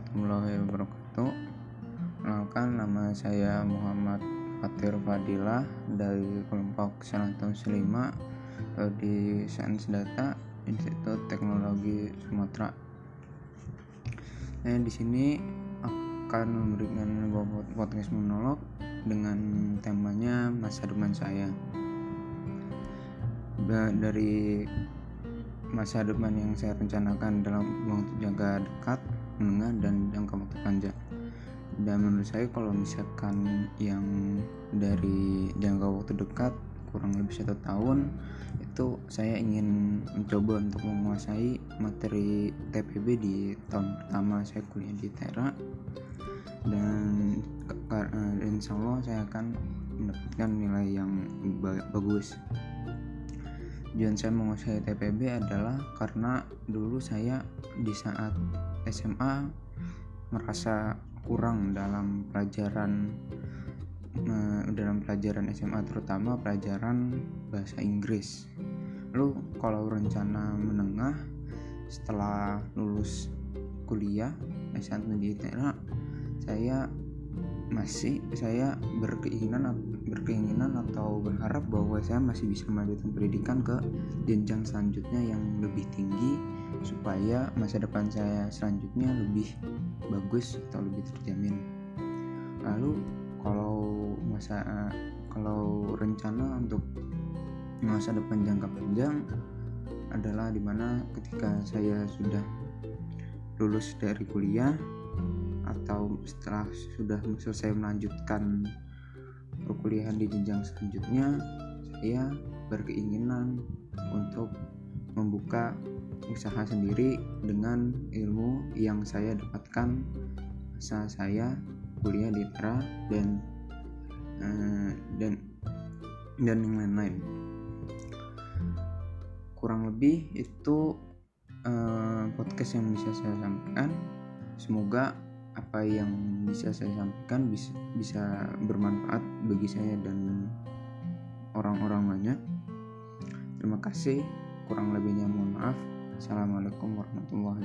warahmatullahi wabarakatuh Kenalkan nama saya Muhammad Fatir Fadilah dari kelompok 105 di Sains Data Institut Teknologi Sumatera. Nah, di sini akan memberikan podcast monolog dengan temanya masa depan saya. Dari masa depan yang saya rencanakan dalam waktu jangka dekat, menengah, dan jangka waktu panjang. Dan menurut saya kalau misalkan yang dari jangka waktu dekat kurang lebih satu tahun itu saya ingin mencoba untuk menguasai materi TPB di tahun pertama saya kuliah di Tera. Dan insya Allah saya akan mendapatkan nilai yang bagus tujuan saya menguasai TPB adalah karena dulu saya di saat SMA merasa kurang dalam pelajaran dalam pelajaran SMA terutama pelajaran bahasa Inggris. Lalu kalau rencana menengah setelah lulus kuliah S1 di ITERA saya masih saya berkeinginan berkeinginan atau berharap bahwa saya masih bisa melanjutkan pendidikan ke jenjang selanjutnya yang lebih tinggi supaya masa depan saya selanjutnya lebih bagus atau lebih terjamin. Lalu kalau masa kalau rencana untuk masa depan jangka panjang adalah di mana ketika saya sudah lulus dari kuliah atau setelah sudah selesai melanjutkan perkuliahan di jenjang selanjutnya saya berkeinginan untuk membuka usaha sendiri dengan ilmu yang saya dapatkan saat saya kuliah di Tra dan uh, dan dan yang lain-lain. Kurang lebih itu uh, podcast yang bisa saya sampaikan. Semoga apa yang bisa saya sampaikan bisa bisa bermanfaat bagi saya dan orang-orang banyak. Terima kasih. Kurang lebihnya mohon maaf. Assalamualaikum warahmatullahi.